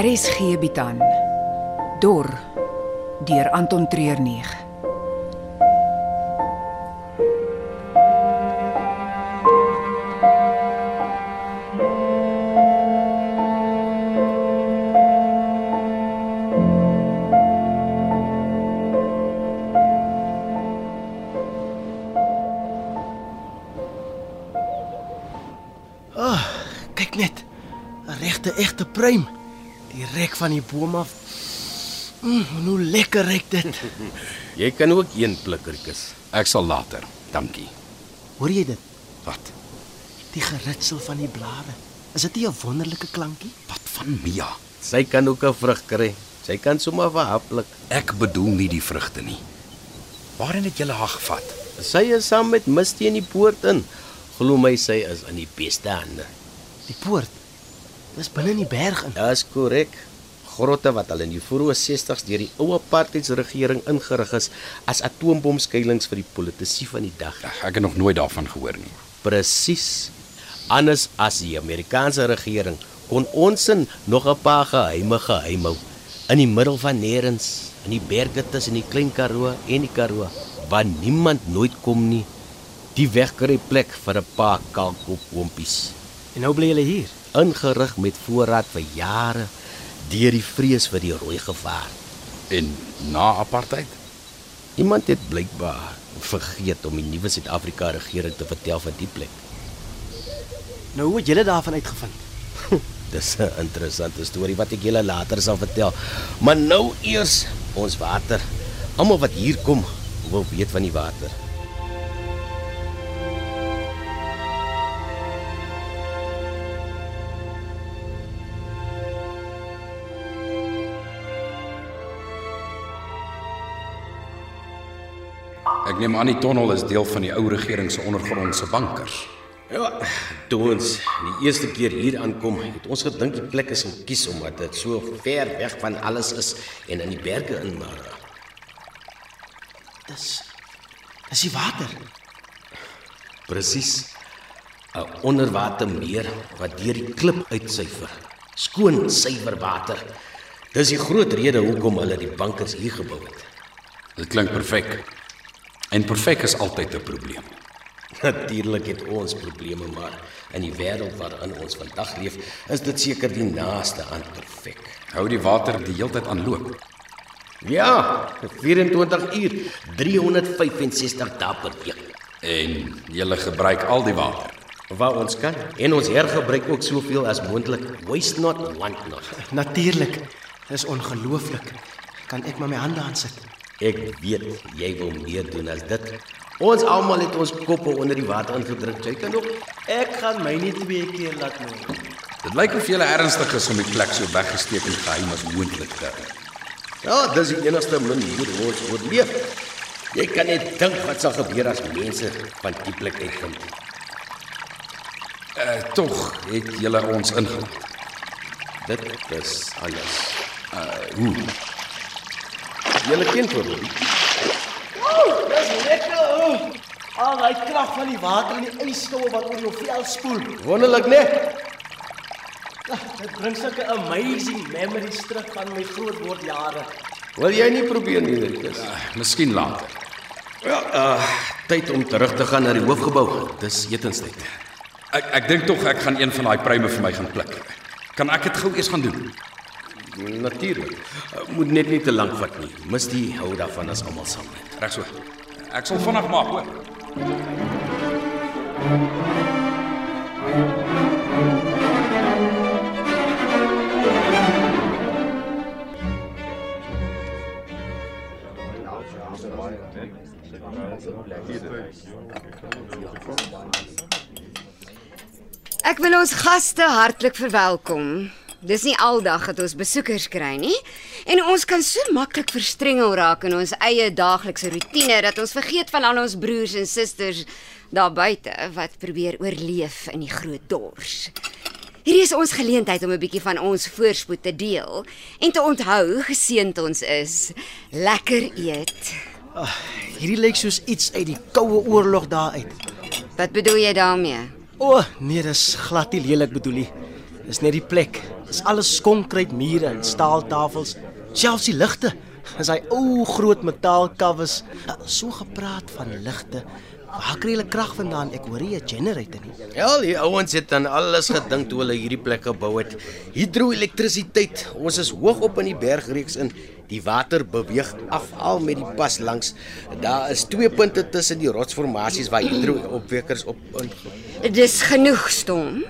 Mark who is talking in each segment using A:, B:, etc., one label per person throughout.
A: RSG bied aan Dor deur Anton Treurnig.
B: Kyk net. 'n Regte egte pruim. Direk van die boom af. Mm, hoe lekker ruik dit.
C: Jy kan ook een plukkertjies.
D: Ek sal later. Dankie.
B: Hoor jy dit?
D: Wat?
B: Die geritsel van die blare. Is dit nie 'n wonderlike klankie?
D: Wat van Mia?
C: Sy kan ook 'n vrug kry. Sy kan sommer verhaplik.
D: Ek bedoel nie die vrugte nie. Waarheen het julle haar gevat?
C: Sy is saam met Misty in die poort in. Glo my sy is in die beste hande.
B: Die poort. Dis binne in die berg in.
C: Dis korrek. Grotte wat al in die vroeë 60s deur die ou apartheidsregering ingerig is as atoombomskuilings vir die politici van die dag.
D: Ek het nog nooit daarvan gehoor nie.
C: Presies. Anders as die Amerikaanse regering kon ons in nog 'n paar geheime geheim hou in die middel van nêrens, in die berge tussen die Klein Karoo en die Karoo, waar niemand nooit kom nie. Die wegkry plek vir 'n paar kalkopompies,
B: En nou bly hulle hier.
C: Ingerig met voorraad vir jare deur die vrees vir die rooi gevaar.
D: En na apartheid?
C: Iemand het blykbaar vergeet om die nuwe Suid-Afrika regering te vertel van die plek.
B: Nou hoe het julle daarvan uitgevind?
C: Dis 'n interessante storie wat ek julle later sal vertel. Maar nou eers ons water. Almal wat hier kom, wil weet van die water.
D: Ek neem aan die tonnel is deel van die ou regering se ondergrondse bankers.
C: Ja, toe ons die eerste keer hier aankom, het ons gedink die plek is gekies omdat dit so ver weg van alles is en in die berge in maar
B: Dis Dis die water.
C: presies 'n onderwatermeer wat deur die klip uitsyfer. Skoon, suiwer water. Dis die groot rede hoekom hulle die bankers hier gebou het.
D: Dit klink perfek. En perfek is altyd 'n probleem.
C: Natuurlik het ons probleme, maar in die wêreld waarin ons vandag leef, is dit seker die naaste aan perfek.
D: Hou die water die heeltyd aan loop.
C: Ja, 24 uur, 365 dae per week.
D: En julle gebruik al die water.
C: Waar ons kan en ons hergebruik ook soveel as moontlik. Waste not, want not.
B: Natuurlik. Dis ongelooflik. Kan ek maar my hande aansit?
C: Ek weet jy wil meer doen as dit. Ons almal het ons koppe onder die water ingedruk. Jy kan ook
B: Ek gaan my nie twee keer laat nou.
D: Dit lyk of julle ernstig is om die plek so weggesteek en geheim as moontlik te hou.
C: Ja, dis die enigste manier hoe ons oorleef. Jy kan net dink wat sal gebeur as mense van die plek uitvind.
D: Uh, tog het julle ons ingelaat.
C: Dit is anders.
D: Uh, hoe?
C: Julle ken hom.
B: Ooh, dis lekker. Oh. Al daai krag van die water en die ysstowwe wat oor jou vel spoel.
C: Wonderlik, né?
B: Ah, Dit bring sulke amazing memories terug van my grootword jare.
C: Wil jy nie probeer nie, Rikus?
D: Uh, miskien later.
C: Ja, uh, tyd om terug te gaan na die hoofgebou. Dis etenstyd.
D: Ek ek dink tog ek gaan een van daai pruime vir my gaan pluk. Kan ek dit gou eers gaan doen?
C: Natuurlik. Moet net nie te lank vat nie. Mis die hou daarvan as almal saam is.
D: Reg so. Ek sal vinnig maak, hoor.
E: Ek wil ons gaste hartlik verwelkom. Dis nie aldag dat ons besoekers kry nie en ons kan so maklik verstrengel raak in ons eie daaglikse rotine dat ons vergeet van al ons broers en susters daar buite wat probeer oorleef in die groot dors. Hierdie is ons geleentheid om 'n bietjie van ons voorspoed te deel en te onthou geseënd ons is. Lekker eet.
B: Ah, hierdie lyk soos iets uit die koue oorlog daar uit.
E: Wat bedoel jy daarmee?
B: O, oh, nee, dis glad nie lelik bedoel nie. Dis net die plek. Dis alles konkrete mure en staaltafels, selfs die ligte. Dis hy ou groot metaalkawes. So gepraat van ligte. Waar kry hulle krag vandaan? Ek hoor nie 'n generator nie.
C: Ja, die ouens het aan alles gedink toe hulle hierdie plek gebou het. Hidroelektrisiteit. Ons is hoog op in die bergreeks in. Die water beweeg afal met die pas langs. Daar is twee punte tussen die rotsformasies waar hidroopwekkers op in.
E: Dis genoeg stom.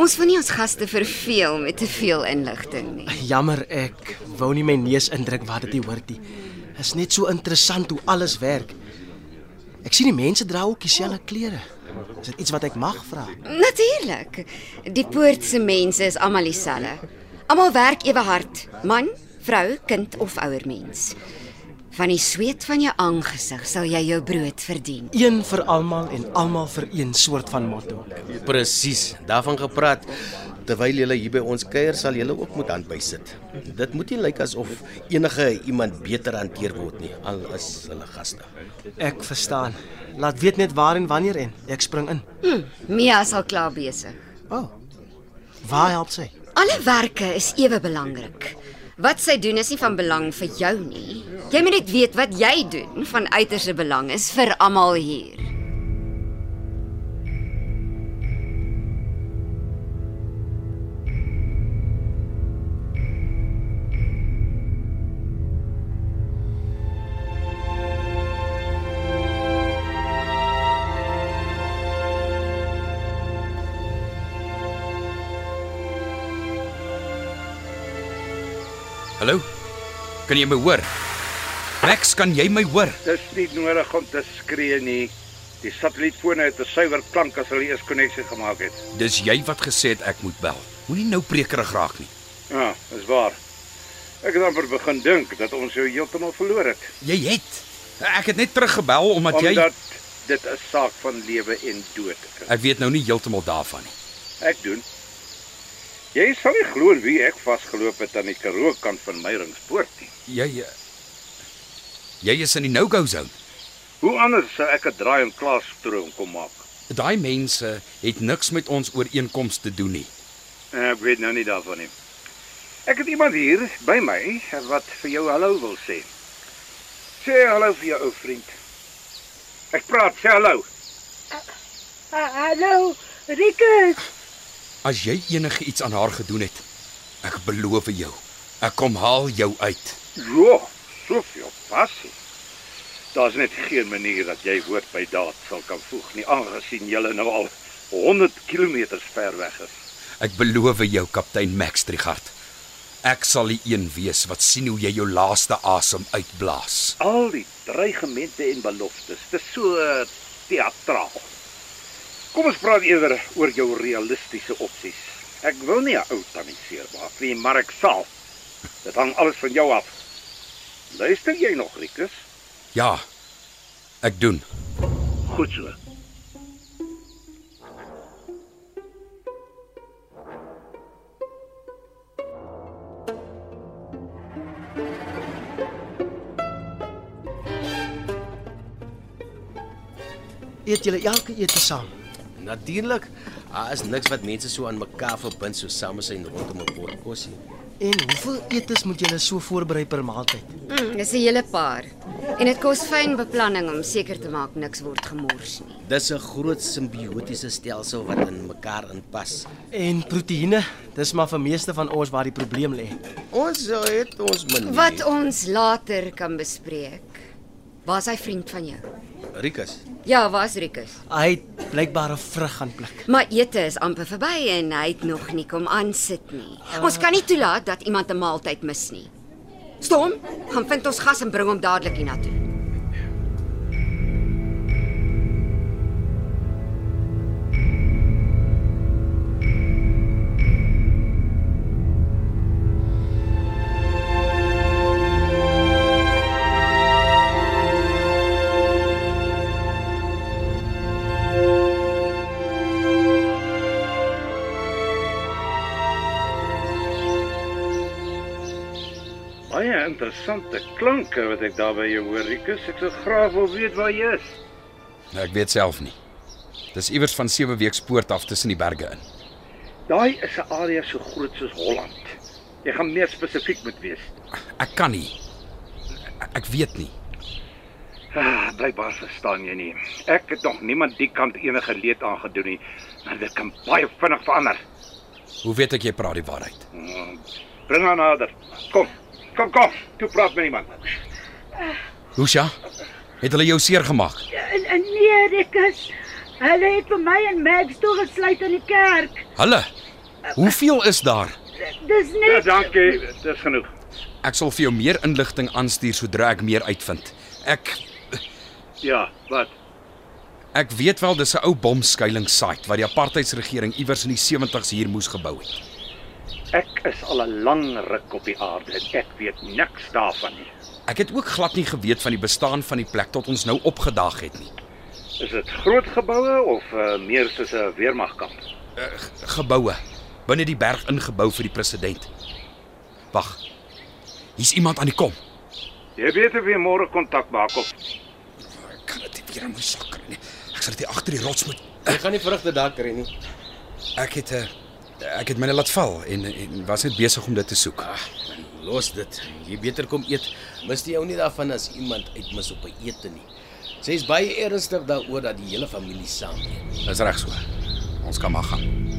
E: Ons wil nie ons gaste verveel met te veel inligting nie.
B: Jammer, ek wou nie my neus indruk wat dit hoort nie. Is net so interessant hoe alles werk. Ek sien die mense dra ook dieselfde klere. Is dit iets wat ek mag vra?
E: Natuurlik. Die poort se mense is almal dieselfde. Almal werk ewe hard. Man, vrou, kind of ouer mens. Van die sweet van jou aangesig sal jy jou brood verdien.
B: Een vir almal en almal vir een soort van motto.
C: Presies, daarvan gepraat. Terwyl julle hier by ons kuier, sal julle ook moet aanbysit. Dit moet nie lyk asof enige iemand beter hanteer word nie, al is hulle gaste.
B: Ek verstaan. Laat weet net waar en wanneer en ek spring in.
E: Mia is al klaar besig.
B: O. Oh, waar help sy?
E: Alle werke is ewe belangrik. Wat sy doen is nie van belang vir jou nie. Jy moet net weet wat jy doen van uiterste belang is vir almal hier.
D: Hallo? Kan jy my hoor? Max, kan jy my hoor?
F: Dis nie nodig om te skree nie. Die satellietfone het 'n suiwer klank as hulle eers koneksie gemaak het.
D: Dis jy wat gesê het ek moet bel. Moenie nou prekerig raak nie.
F: Ja, dis waar. Ek het amper begin dink dat ons jou heeltemal verloor het.
D: Jy het. Ek het net teruggebel omdat jy
F: Omdat dit 'n saak van lewe en dood is.
D: Ek weet nou nie heeltemal daarvan nie.
F: Ek doen. Jy sal nie glo wie ek vasgeloop het aan die Karoo kant van Meyringspoort nie.
D: Jy eh, Jy is in die no-go zone.
F: Hoe anders sou ek 'n draai en klaar stroom kom maak?
D: Daai mense het niks met ons ooreenkomste te doen nie.
F: Ek weet nou nie daarvan nie. Ek het iemand hier by my wat vir jou hallo wil sê. Sê hallo vir jou ou vriend. Ek praat, sê hallo.
G: Hallo, Rikus.
D: As jy enige iets aan haar gedoen het, ek beloof jou, ek kom haal jou uit.
F: Ja, soveel passie. Daar's net geen manier dat jy woord by daad sal kan voeg nie, aangesien jy nou al 100 km ver weg is.
D: Ek beloof jou, kaptein Max Trigard. Ek sal die een wees wat sien hoe jy jou laaste asem uitblaas.
F: Al die dreigemente en beloftes, dis so uh, teatraal. Kom ons praat eerder oor jou realistiese opsies. Ek wil nie 'n ou tannie seermaak nie, maar ek sal. Dit hang alles van jou af. Luister jy nog, Rikus?
D: Ja. Ek doen.
F: Goed so.
B: Eet julle elke ete saam?
C: Natuurlik, daar is niks wat mense so aan mekaar verbind so saam as hy rondom 'n bord kos nie.
B: En hoeveel etes moet julle so voorberei per maaltyd?
E: Mm, dis 'n hele paar. En dit kos fyn beplanning om seker te maak niks word gemors nie.
C: Dis 'n groot simbiotiese stelsel wat in mekaar inpas.
B: En proteïene, dis maar vir meeste van ons waar die probleem lê.
C: Ons het ons min.
E: Wat ons later kan bespreek. Waar's hy vriend van jou?
C: Rikus.
E: Ja, waar's Rikus?
B: Hy het blykbaar 'n vrug gaan pluk.
E: Maar ete is amper verby en hy het nog nie kom aansit nie. Ons kan nie toelaat dat iemand 'n maaltyd mis nie. Storm, gaan vind ons gas en bring hom dadelik hiernatoe.
F: Interessante klanke wat ek daar by jou hoor, Rikus. Ek sou graag wil weet waar jy is.
D: Ek weet self nie. Dis iewers van sewe week spoort af tussen die berge in.
F: Daai is 'n area so groot soos Holland. Jy gaan meer spesifiek moet wees.
D: Ek kan nie. Ek weet nie.
F: Ah, Blykbaar verstaan jy nie. Ek het nog niemand die kant enige leed aangedoen nie, maar dit kan baie vinnig verander.
D: Hoe weet ek jy praat die waarheid?
F: Hmm, Bring haar nader. Kom. Kom kom. Toe praat met iemand.
D: Lucia, het hulle jou seer gemaak?
G: En nee, Rikus. Hulle het vir my en Max toegesluit in die kerk.
D: Hulle. Hoeveel is daar?
G: Dis
F: Ja,
G: net
F: dankie. Dis genoeg.
D: Ek sal vir jou meer inligting aanstuur sodra ek meer uitvind. Ek
F: Ja, wat?
D: ek weet wel dis 'n ou bomskuilingssite wat die apartheidsregering iewers in die 70's hier moes gebou het.
F: Ek is al 'n lang ruk op die aarde en ek weet niks daarvan nie.
D: Ek het ook glad nie geweet van die bestaan van die plek tot ons nou opgedaag het nie.
F: Is dit groot geboue of uh, meer soos 'n weermagkamp?
D: Uh, geboue binne die berg ingebou vir die president. Wag. Hier's iemand aan die kom.
F: Jy weet of jy môre kontak maak of
D: Ek kan dit nie weer in my sak kry nie. Ek sal dit hier agter die rots moet.
C: Jy gaan nie vrugte daar kry nie.
D: Ek het 'n uh, ek het myne laat val en en was net besig om dit te soek.
C: Ag, los dit. Jy beter kom eet. Mis jy ou nie daarvan as iemand uitmis op 'n ete nie. Sy is baie ernstig daaroor dat die hele familie saam eet.
D: Dis reg so. Ons kan maar gaan.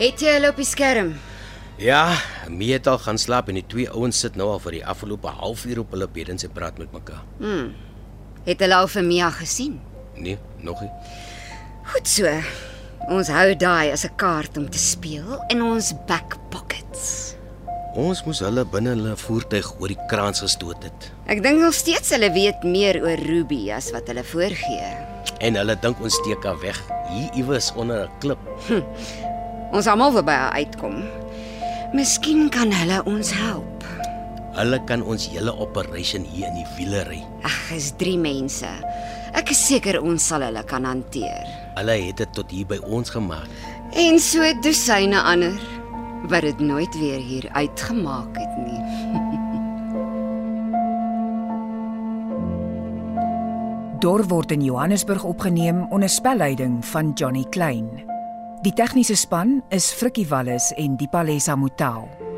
E: Het jy hulle op die skerm?
C: Ja, Mie het al gaan slaap en die twee ouens sit nou al vir die afgelope halfuur op hulle beddens en praat met mekaar.
E: Het hulle al vir Mia gesien?
C: Nee, nog nie.
E: Goed so. Ons hou daai as 'n kaart om te speel in ons back pockets.
C: Ons moes hulle binne hulle voertuig oor die kraans gestoot het.
E: Ek dink nog steeds hulle weet meer oor Ruby as wat hulle voorgee.
C: En hulle dink ons steek haar weg hier iewers onder 'n klip.
E: Ons almal wil by haar uitkom. Miskien kan hulle ons help.
C: Hulle kan ons hele operation hier in die wiele ry.
E: Ag, is drie mense. Ek is seker ons sal hulle kan hanteer.
C: Hulle het dit tot hier by ons gemaak.
E: En so dosyne ander wat dit nooit weer hier uitgemaak het nie.
A: Dor word in Johannesburg opgeneem onder spelleiding van Johnny Klein. Die tegniese span is Frikkie Wallis en Dipalesa Motelo.